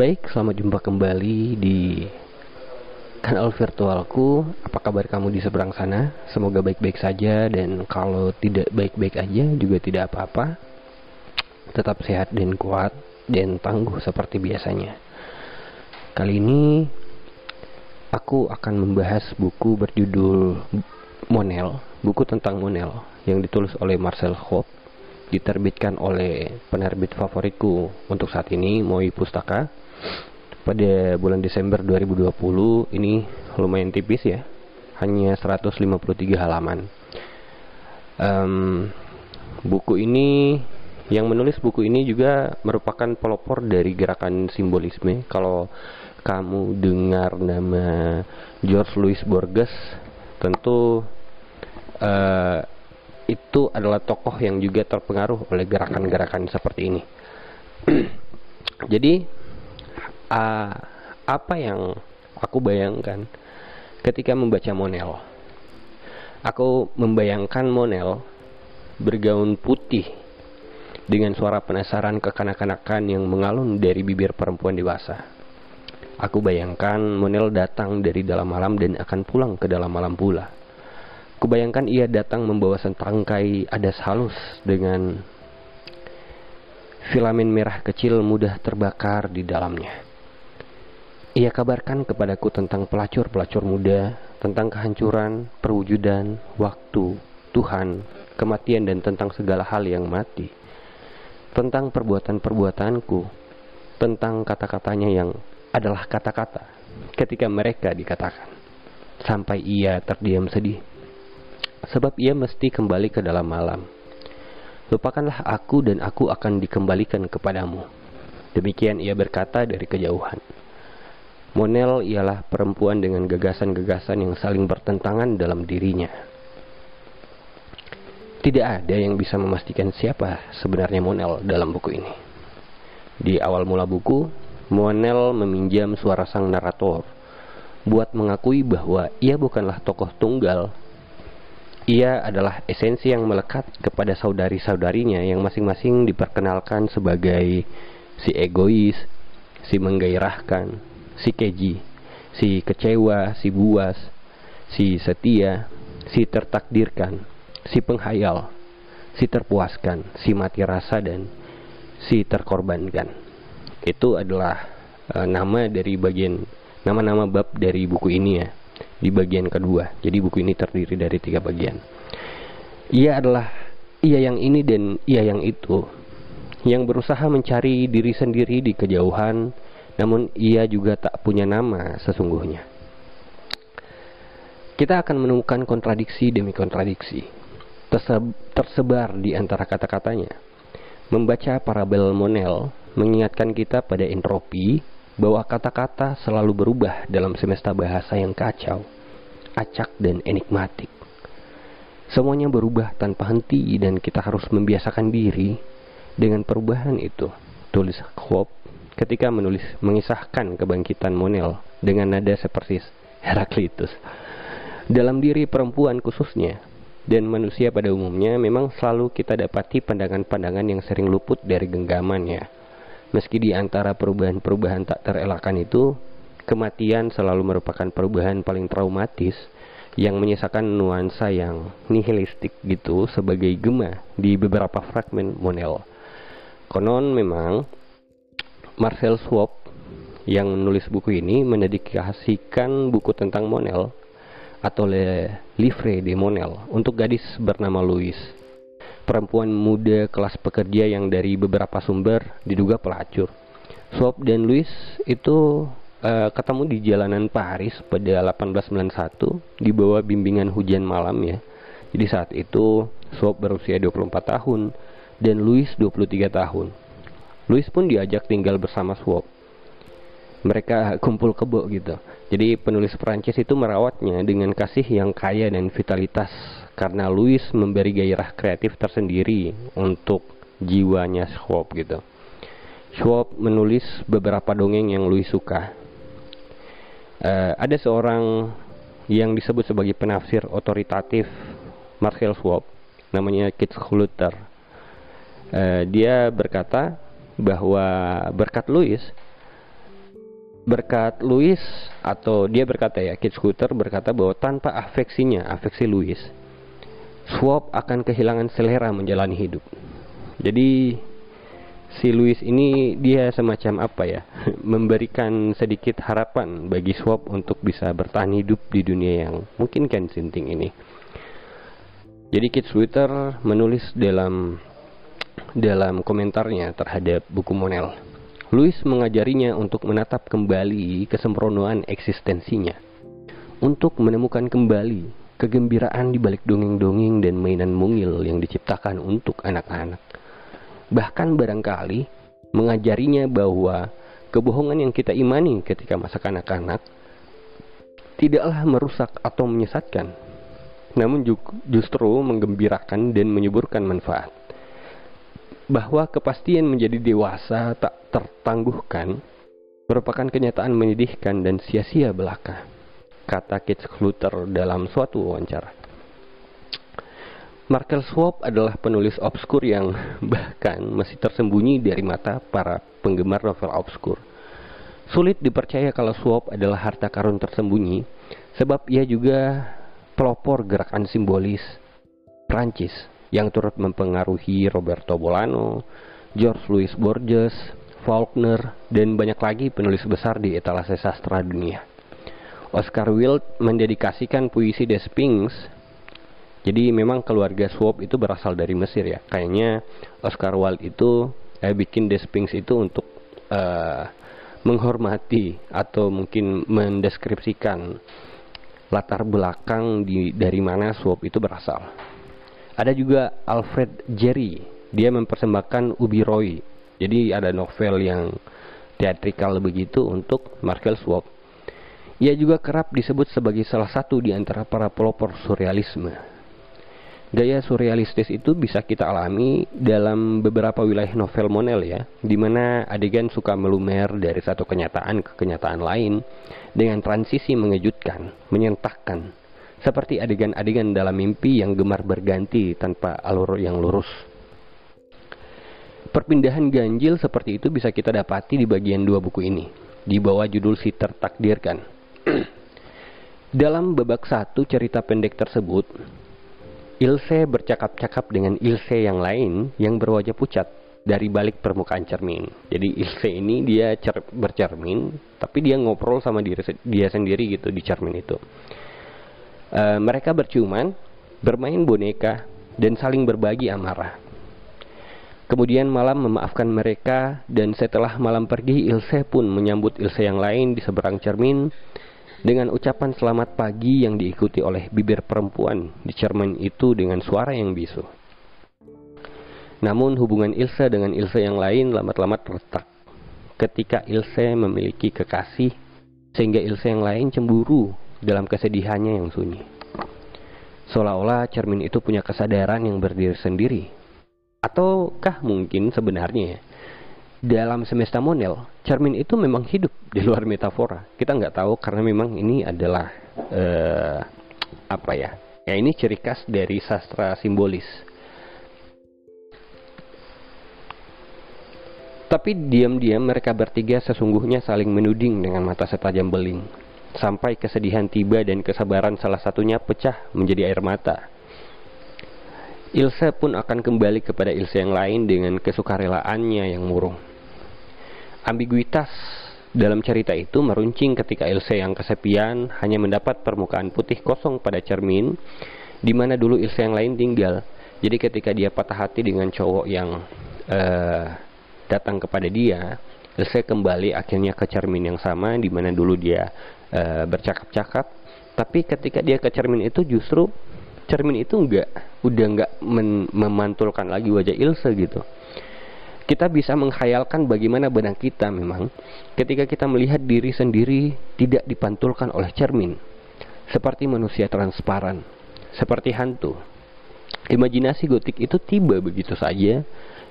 Baik, selamat jumpa kembali di kanal virtualku. Apa kabar kamu di seberang sana? Semoga baik-baik saja dan kalau tidak baik-baik aja juga tidak apa-apa. Tetap sehat dan kuat dan tangguh seperti biasanya. Kali ini aku akan membahas buku berjudul Monel, buku tentang Monel yang ditulis oleh Marcel Hope diterbitkan oleh penerbit favoritku untuk saat ini Moi Pustaka. Pada bulan Desember 2020 ini lumayan tipis ya hanya 153 halaman. Um, buku ini yang menulis buku ini juga merupakan pelopor dari gerakan simbolisme. Kalau kamu dengar nama George Louis Borges tentu uh, itu adalah tokoh yang juga terpengaruh oleh gerakan-gerakan seperti ini. Jadi uh, apa yang aku bayangkan ketika membaca Monel? Aku membayangkan Monel bergaun putih dengan suara penasaran kekanak-kanakan yang mengalun dari bibir perempuan dewasa. Aku bayangkan Monel datang dari dalam malam dan akan pulang ke dalam malam pula Kubayangkan ia datang membawa setangkai adas halus dengan filamen merah kecil mudah terbakar di dalamnya. Ia kabarkan kepadaku tentang pelacur-pelacur muda, tentang kehancuran, perwujudan, waktu, Tuhan, kematian dan tentang segala hal yang mati. Tentang perbuatan-perbuatanku, tentang kata-katanya yang adalah kata-kata ketika mereka dikatakan. Sampai ia terdiam sedih sebab ia mesti kembali ke dalam malam. Lupakanlah aku dan aku akan dikembalikan kepadamu. Demikian ia berkata dari kejauhan. Monel ialah perempuan dengan gagasan-gagasan yang saling bertentangan dalam dirinya. Tidak ada yang bisa memastikan siapa sebenarnya Monel dalam buku ini. Di awal mula buku, Monel meminjam suara sang narator buat mengakui bahwa ia bukanlah tokoh tunggal ia adalah esensi yang melekat kepada saudari-saudarinya yang masing-masing diperkenalkan sebagai si egois, si menggairahkan, si keji, si kecewa, si buas, si setia, si tertakdirkan, si penghayal, si terpuaskan, si mati rasa dan si terkorbankan. Itu adalah uh, nama dari bagian nama-nama bab dari buku ini ya di bagian kedua. Jadi buku ini terdiri dari tiga bagian. Ia adalah ia yang ini dan ia yang itu, yang berusaha mencari diri sendiri di kejauhan, namun ia juga tak punya nama sesungguhnya. Kita akan menemukan kontradiksi demi kontradiksi tersebar di antara kata-katanya. Membaca parabel Monel mengingatkan kita pada entropi bahwa kata-kata selalu berubah dalam semesta bahasa yang kacau, acak dan enigmatik. Semuanya berubah tanpa henti dan kita harus membiasakan diri dengan perubahan itu. Tulis Hope ketika menulis mengisahkan kebangkitan Monel dengan nada seperti Heraklitus. Dalam diri perempuan khususnya dan manusia pada umumnya memang selalu kita dapati pandangan-pandangan yang sering luput dari genggamannya Meski di antara perubahan-perubahan tak terelakkan itu, kematian selalu merupakan perubahan paling traumatis yang menyisakan nuansa yang nihilistik gitu sebagai gema di beberapa fragmen Monel. Konon memang Marcel Swab yang menulis buku ini mendedikasikan buku tentang Monel atau Le Livre de Monel untuk gadis bernama Louis perempuan muda kelas pekerja yang dari beberapa sumber diduga pelacur. Swap dan Louis itu uh, ketemu di jalanan Paris pada 1891 di bawah bimbingan hujan malam ya. Jadi saat itu Swap berusia 24 tahun dan Louis 23 tahun. Louis pun diajak tinggal bersama Swap. Mereka kumpul kebo gitu. Jadi penulis Prancis itu merawatnya dengan kasih yang kaya dan vitalitas karena Louis memberi gairah kreatif tersendiri untuk jiwanya Schwab gitu. Schwab menulis beberapa dongeng yang Louis suka. Uh, ada seorang yang disebut sebagai penafsir otoritatif Marcel Schwab, namanya Kit Schluter. uh, dia berkata bahwa berkat Louis berkat Louis atau dia berkata ya Kit Scooter berkata bahwa tanpa afeksinya afeksi Louis Swap akan kehilangan selera menjalani hidup. Jadi si Louis ini dia semacam apa ya memberikan sedikit harapan bagi Swap untuk bisa bertahan hidup di dunia yang mungkin kan sinting ini. Jadi Kit Twitter menulis dalam dalam komentarnya terhadap buku Monel Louis mengajarinya untuk menatap kembali kesempurnaan eksistensinya. Untuk menemukan kembali kegembiraan di balik dongeng-dongeng dan mainan mungil yang diciptakan untuk anak-anak bahkan barangkali mengajarinya bahwa kebohongan yang kita imani ketika masa kanak-kanak tidaklah merusak atau menyesatkan, namun justru menggembirakan dan menyuburkan manfaat. Bahwa kepastian menjadi dewasa tak tertangguhkan merupakan kenyataan menyedihkan dan sia-sia belaka, kata Kit Kluter dalam suatu wawancara. Markel Swap adalah penulis obskur yang bahkan masih tersembunyi dari mata para penggemar novel obskur. Sulit dipercaya kalau Swap adalah harta karun tersembunyi, sebab ia juga pelopor gerakan simbolis Prancis yang turut mempengaruhi Roberto Bolano, George Louis Borges, Faulkner, dan banyak lagi penulis besar di etalase sastra dunia. Oscar Wilde mendedikasikan puisi The Sphinx jadi memang keluarga Swap itu berasal dari Mesir ya. Kayaknya Oscar Wilde itu eh, bikin The Sphinx itu untuk uh, menghormati atau mungkin mendeskripsikan latar belakang di dari mana Swap itu berasal. Ada juga Alfred Jerry, dia mempersembahkan Ubi Roy. Jadi ada novel yang teatrikal begitu untuk Markel Swap. Ia juga kerap disebut sebagai salah satu di antara para pelopor surrealisme Gaya surrealistis itu bisa kita alami dalam beberapa wilayah novel Monel ya, di mana adegan suka melumer dari satu kenyataan ke kenyataan lain dengan transisi mengejutkan, menyentakkan, seperti adegan-adegan dalam mimpi yang gemar berganti tanpa alur yang lurus. Perpindahan ganjil seperti itu bisa kita dapati di bagian dua buku ini, di bawah judul si tertakdirkan. dalam babak satu cerita pendek tersebut, Ilse bercakap-cakap dengan Ilse yang lain yang berwajah pucat dari balik permukaan cermin. Jadi Ilse ini dia cer bercermin, tapi dia ngobrol sama diri dia sendiri gitu di cermin itu. Uh, mereka berciuman, bermain boneka, dan saling berbagi amarah. Kemudian malam memaafkan mereka dan setelah malam pergi Ilse pun menyambut Ilse yang lain di seberang cermin dengan ucapan selamat pagi yang diikuti oleh bibir perempuan di cermin itu dengan suara yang bisu. Namun hubungan Ilse dengan Ilse yang lain lama-lama retak. Ketika Ilse memiliki kekasih, sehingga Ilse yang lain cemburu dalam kesedihannya yang sunyi. Seolah-olah cermin itu punya kesadaran yang berdiri sendiri. Ataukah mungkin sebenarnya dalam semesta monel, cermin itu memang hidup di luar metafora. Kita nggak tahu karena memang ini adalah uh, apa ya? Ya ini ciri khas dari sastra simbolis. Tapi diam-diam mereka bertiga sesungguhnya saling menuding dengan mata setajam beling. Sampai kesedihan tiba dan kesabaran salah satunya pecah menjadi air mata. Ilse pun akan kembali kepada Ilse yang lain dengan kesukarelaannya yang murung. Ambiguitas dalam cerita itu meruncing ketika Ilse yang kesepian hanya mendapat permukaan putih kosong pada cermin di mana dulu Ilse yang lain tinggal. Jadi ketika dia patah hati dengan cowok yang uh, datang kepada dia, Ilse kembali akhirnya ke cermin yang sama di mana dulu dia uh, bercakap-cakap. Tapi ketika dia ke cermin itu justru cermin itu enggak udah enggak memantulkan lagi wajah Ilse gitu kita bisa menghayalkan bagaimana benang kita memang ketika kita melihat diri sendiri tidak dipantulkan oleh cermin. Seperti manusia transparan seperti hantu. Imajinasi gotik itu tiba begitu saja.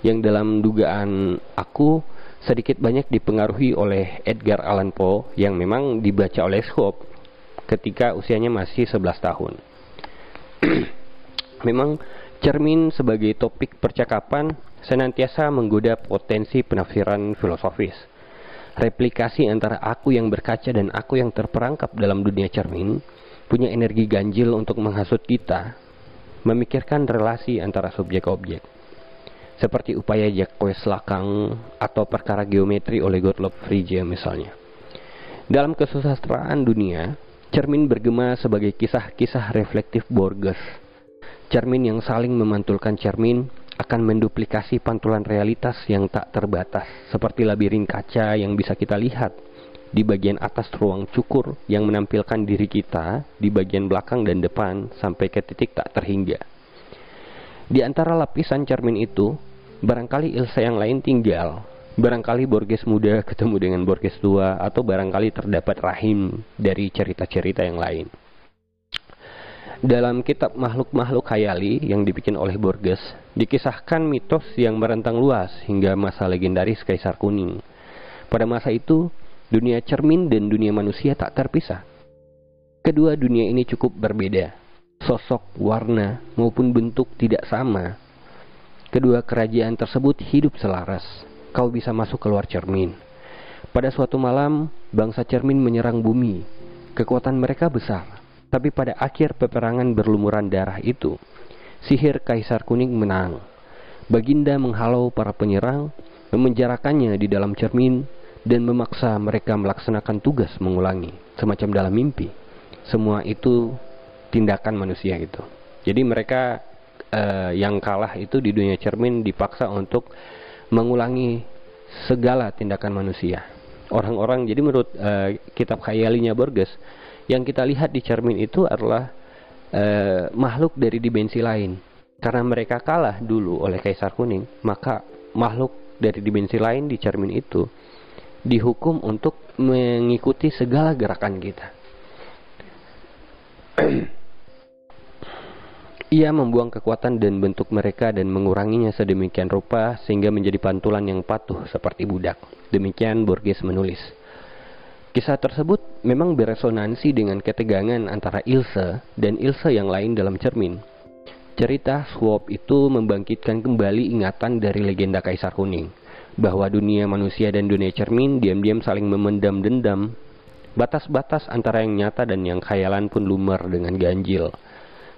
Yang dalam dugaan aku sedikit banyak dipengaruhi oleh Edgar Allan Poe yang memang dibaca oleh Scope ketika usianya masih 11 tahun. Memang Cermin sebagai topik percakapan senantiasa menggoda potensi penafsiran filosofis. Replikasi antara aku yang berkaca dan aku yang terperangkap dalam dunia cermin punya energi ganjil untuk menghasut kita memikirkan relasi antara subjek objek. Seperti upaya Jacques Lacan atau perkara geometri oleh Gottlob Frege misalnya. Dalam kesusastraan dunia, cermin bergema sebagai kisah-kisah reflektif Borges Cermin yang saling memantulkan cermin akan menduplikasi pantulan realitas yang tak terbatas, seperti labirin kaca yang bisa kita lihat di bagian atas ruang cukur yang menampilkan diri kita di bagian belakang dan depan sampai ke titik tak terhingga. Di antara lapisan cermin itu, barangkali Ilsa yang lain tinggal, barangkali Borges muda ketemu dengan Borges tua, atau barangkali terdapat rahim dari cerita-cerita yang lain. Dalam kitab Makhluk-Makhluk Khayali yang dibikin oleh Borges, dikisahkan mitos yang merentang luas hingga masa legendaris Kaisar Kuning. Pada masa itu, dunia cermin dan dunia manusia tak terpisah. Kedua dunia ini cukup berbeda. Sosok, warna, maupun bentuk tidak sama. Kedua kerajaan tersebut hidup selaras. Kau bisa masuk keluar cermin. Pada suatu malam, bangsa cermin menyerang bumi. Kekuatan mereka besar tapi pada akhir peperangan berlumuran darah itu, sihir Kaisar Kuning menang. Baginda menghalau para penyerang, memenjarakannya di dalam cermin, dan memaksa mereka melaksanakan tugas mengulangi, semacam dalam mimpi. Semua itu tindakan manusia itu. Jadi mereka uh, yang kalah itu di dunia cermin dipaksa untuk mengulangi segala tindakan manusia. Orang-orang jadi menurut uh, kitab khayalinya Borges, yang kita lihat di cermin itu adalah uh, makhluk dari dimensi lain. Karena mereka kalah dulu oleh Kaisar Kuning, maka makhluk dari dimensi lain di cermin itu dihukum untuk mengikuti segala gerakan kita. Ia membuang kekuatan dan bentuk mereka dan menguranginya sedemikian rupa sehingga menjadi pantulan yang patuh seperti budak. Demikian Borges menulis. Kisah tersebut memang beresonansi dengan ketegangan antara Ilse dan Ilse yang lain dalam cermin. Cerita Swap itu membangkitkan kembali ingatan dari legenda Kaisar Kuning, bahwa dunia manusia dan dunia cermin diam-diam saling memendam dendam. Batas-batas antara yang nyata dan yang khayalan pun lumer dengan ganjil.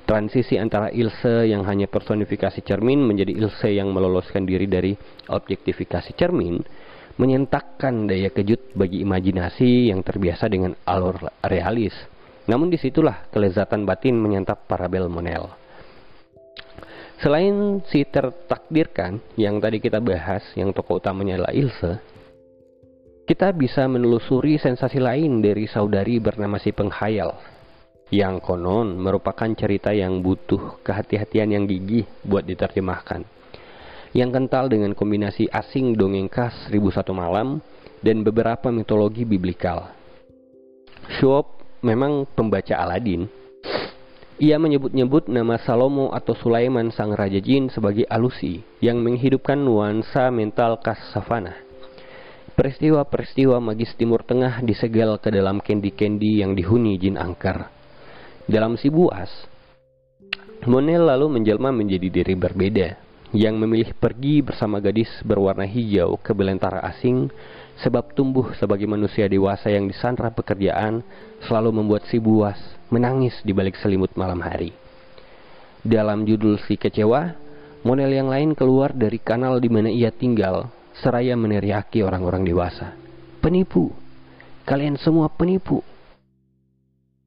Transisi antara Ilse yang hanya personifikasi cermin menjadi Ilse yang meloloskan diri dari objektifikasi cermin menyentakkan daya kejut bagi imajinasi yang terbiasa dengan alur realis. Namun di situlah kelezatan batin menyantap parabel Monel. Selain si tertakdirkan yang tadi kita bahas, yang tokoh utamanya adalah Ilse, kita bisa menelusuri sensasi lain dari saudari bernama si penghayal, yang konon merupakan cerita yang butuh kehati-hatian yang gigih buat diterjemahkan yang kental dengan kombinasi asing dongeng khas Seribu Satu Malam dan beberapa mitologi biblikal. Shuop memang pembaca Aladin. Ia menyebut-nyebut nama Salomo atau Sulaiman sang Raja Jin sebagai alusi yang menghidupkan nuansa mental khas savana. Peristiwa-peristiwa magis Timur Tengah disegel ke dalam kendi-kendi yang dihuni jin angker. Dalam si buas, Monel lalu menjelma menjadi diri berbeda, yang memilih pergi bersama gadis berwarna hijau ke belantara asing sebab tumbuh sebagai manusia dewasa yang disandra pekerjaan selalu membuat si buas menangis di balik selimut malam hari. Dalam judul si kecewa, model yang lain keluar dari kanal di mana ia tinggal seraya meneriaki orang-orang dewasa. Penipu, kalian semua penipu.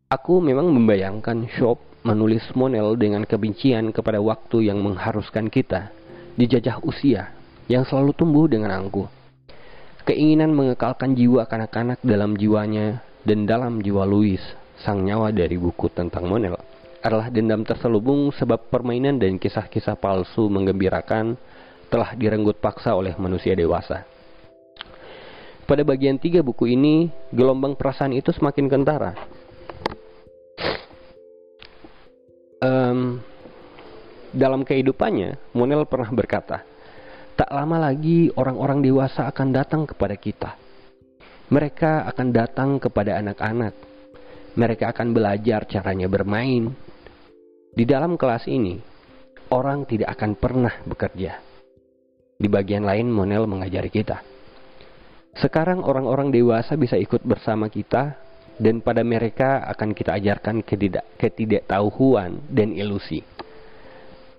Aku memang membayangkan Shop menulis Monel dengan kebencian kepada waktu yang mengharuskan kita dijajah usia yang selalu tumbuh dengan angkuh. Keinginan mengekalkan jiwa kanak-kanak dalam jiwanya dan dalam jiwa Louis, sang nyawa dari buku tentang Monel, adalah dendam terselubung sebab permainan dan kisah-kisah palsu menggembirakan telah direnggut paksa oleh manusia dewasa. Pada bagian tiga buku ini, gelombang perasaan itu semakin kentara. Um, dalam kehidupannya, Monel pernah berkata, "Tak lama lagi orang-orang dewasa akan datang kepada kita. Mereka akan datang kepada anak-anak. Mereka akan belajar caranya bermain. Di dalam kelas ini, orang tidak akan pernah bekerja. Di bagian lain, Monel mengajari kita. Sekarang orang-orang dewasa bisa ikut bersama kita dan pada mereka akan kita ajarkan ketidak ketidaktahuan dan ilusi.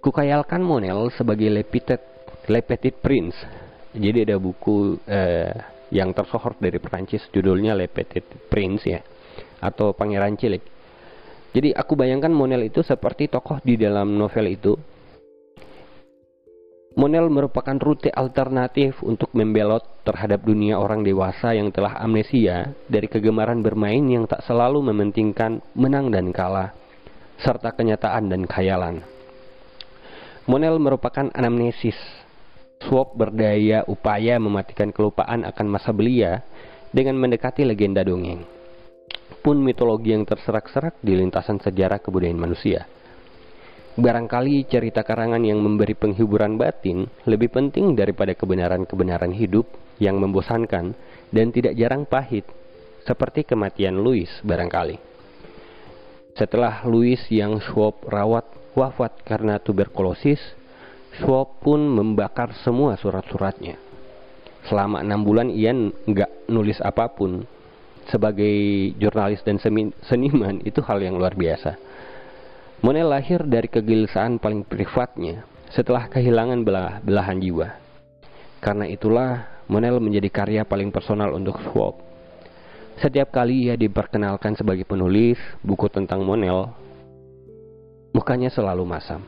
Kukayalkan Monel sebagai Lepitet, Lepetit Prince. Jadi ada buku eh, yang tersohor dari Perancis judulnya Lepetit Prince ya atau Pangeran Cilik. Jadi aku bayangkan Monel itu seperti tokoh di dalam novel itu Monel merupakan rute alternatif untuk membelot terhadap dunia orang dewasa yang telah amnesia dari kegemaran bermain yang tak selalu mementingkan menang dan kalah, serta kenyataan dan khayalan. Monel merupakan anamnesis, swap berdaya upaya mematikan kelupaan akan masa belia dengan mendekati legenda dongeng, pun mitologi yang terserak-serak di lintasan sejarah kebudayaan manusia. Barangkali cerita karangan yang memberi penghiburan batin lebih penting daripada kebenaran-kebenaran hidup yang membosankan dan tidak jarang pahit, seperti kematian Louis barangkali. Setelah Louis yang Schwab rawat wafat karena tuberkulosis, Schwab pun membakar semua surat-suratnya. Selama enam bulan ia nggak nulis apa pun. Sebagai jurnalis dan seniman itu hal yang luar biasa. Monel lahir dari kegelisahan paling privatnya setelah kehilangan belah belahan jiwa. Karena itulah Monel menjadi karya paling personal untuk Schwab. Setiap kali ia diperkenalkan sebagai penulis buku tentang Monel, mukanya selalu masam.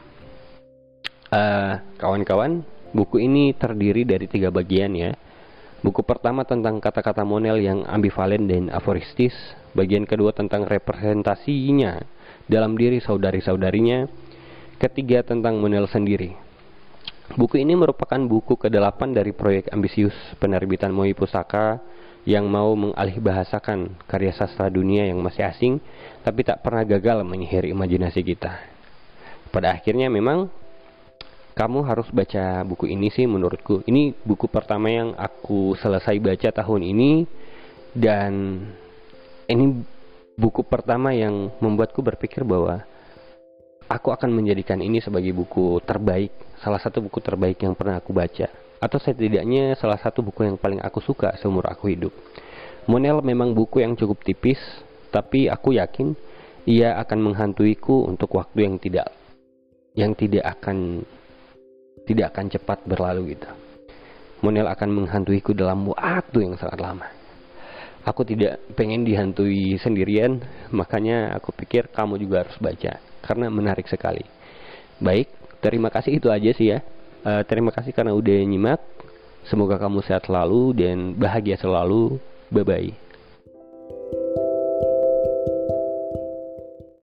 eh, kawan-kawan, buku ini terdiri dari tiga bagian ya. Buku pertama tentang kata-kata Monel yang ambivalen dan aforistis. Bagian kedua tentang representasinya dalam diri saudari-saudarinya. Ketiga tentang Monel sendiri. Buku ini merupakan buku ke-8 dari proyek ambisius penerbitan Moi Pusaka yang mau mengalih bahasakan karya sastra dunia yang masih asing tapi tak pernah gagal menyihir imajinasi kita. Pada akhirnya memang kamu harus baca buku ini sih menurutku. Ini buku pertama yang aku selesai baca tahun ini dan ini buku pertama yang membuatku berpikir bahwa aku akan menjadikan ini sebagai buku terbaik, salah satu buku terbaik yang pernah aku baca, atau setidaknya salah satu buku yang paling aku suka seumur aku hidup. Monel memang buku yang cukup tipis, tapi aku yakin ia akan menghantuiku untuk waktu yang tidak yang tidak akan tidak akan cepat berlalu gitu. Monel akan menghantuiku dalam waktu yang sangat lama aku tidak pengen dihantui sendirian, makanya aku pikir kamu juga harus baca karena menarik sekali. Baik, terima kasih itu aja sih ya. Uh, terima kasih karena udah nyimak. Semoga kamu sehat selalu dan bahagia selalu. Bye bye.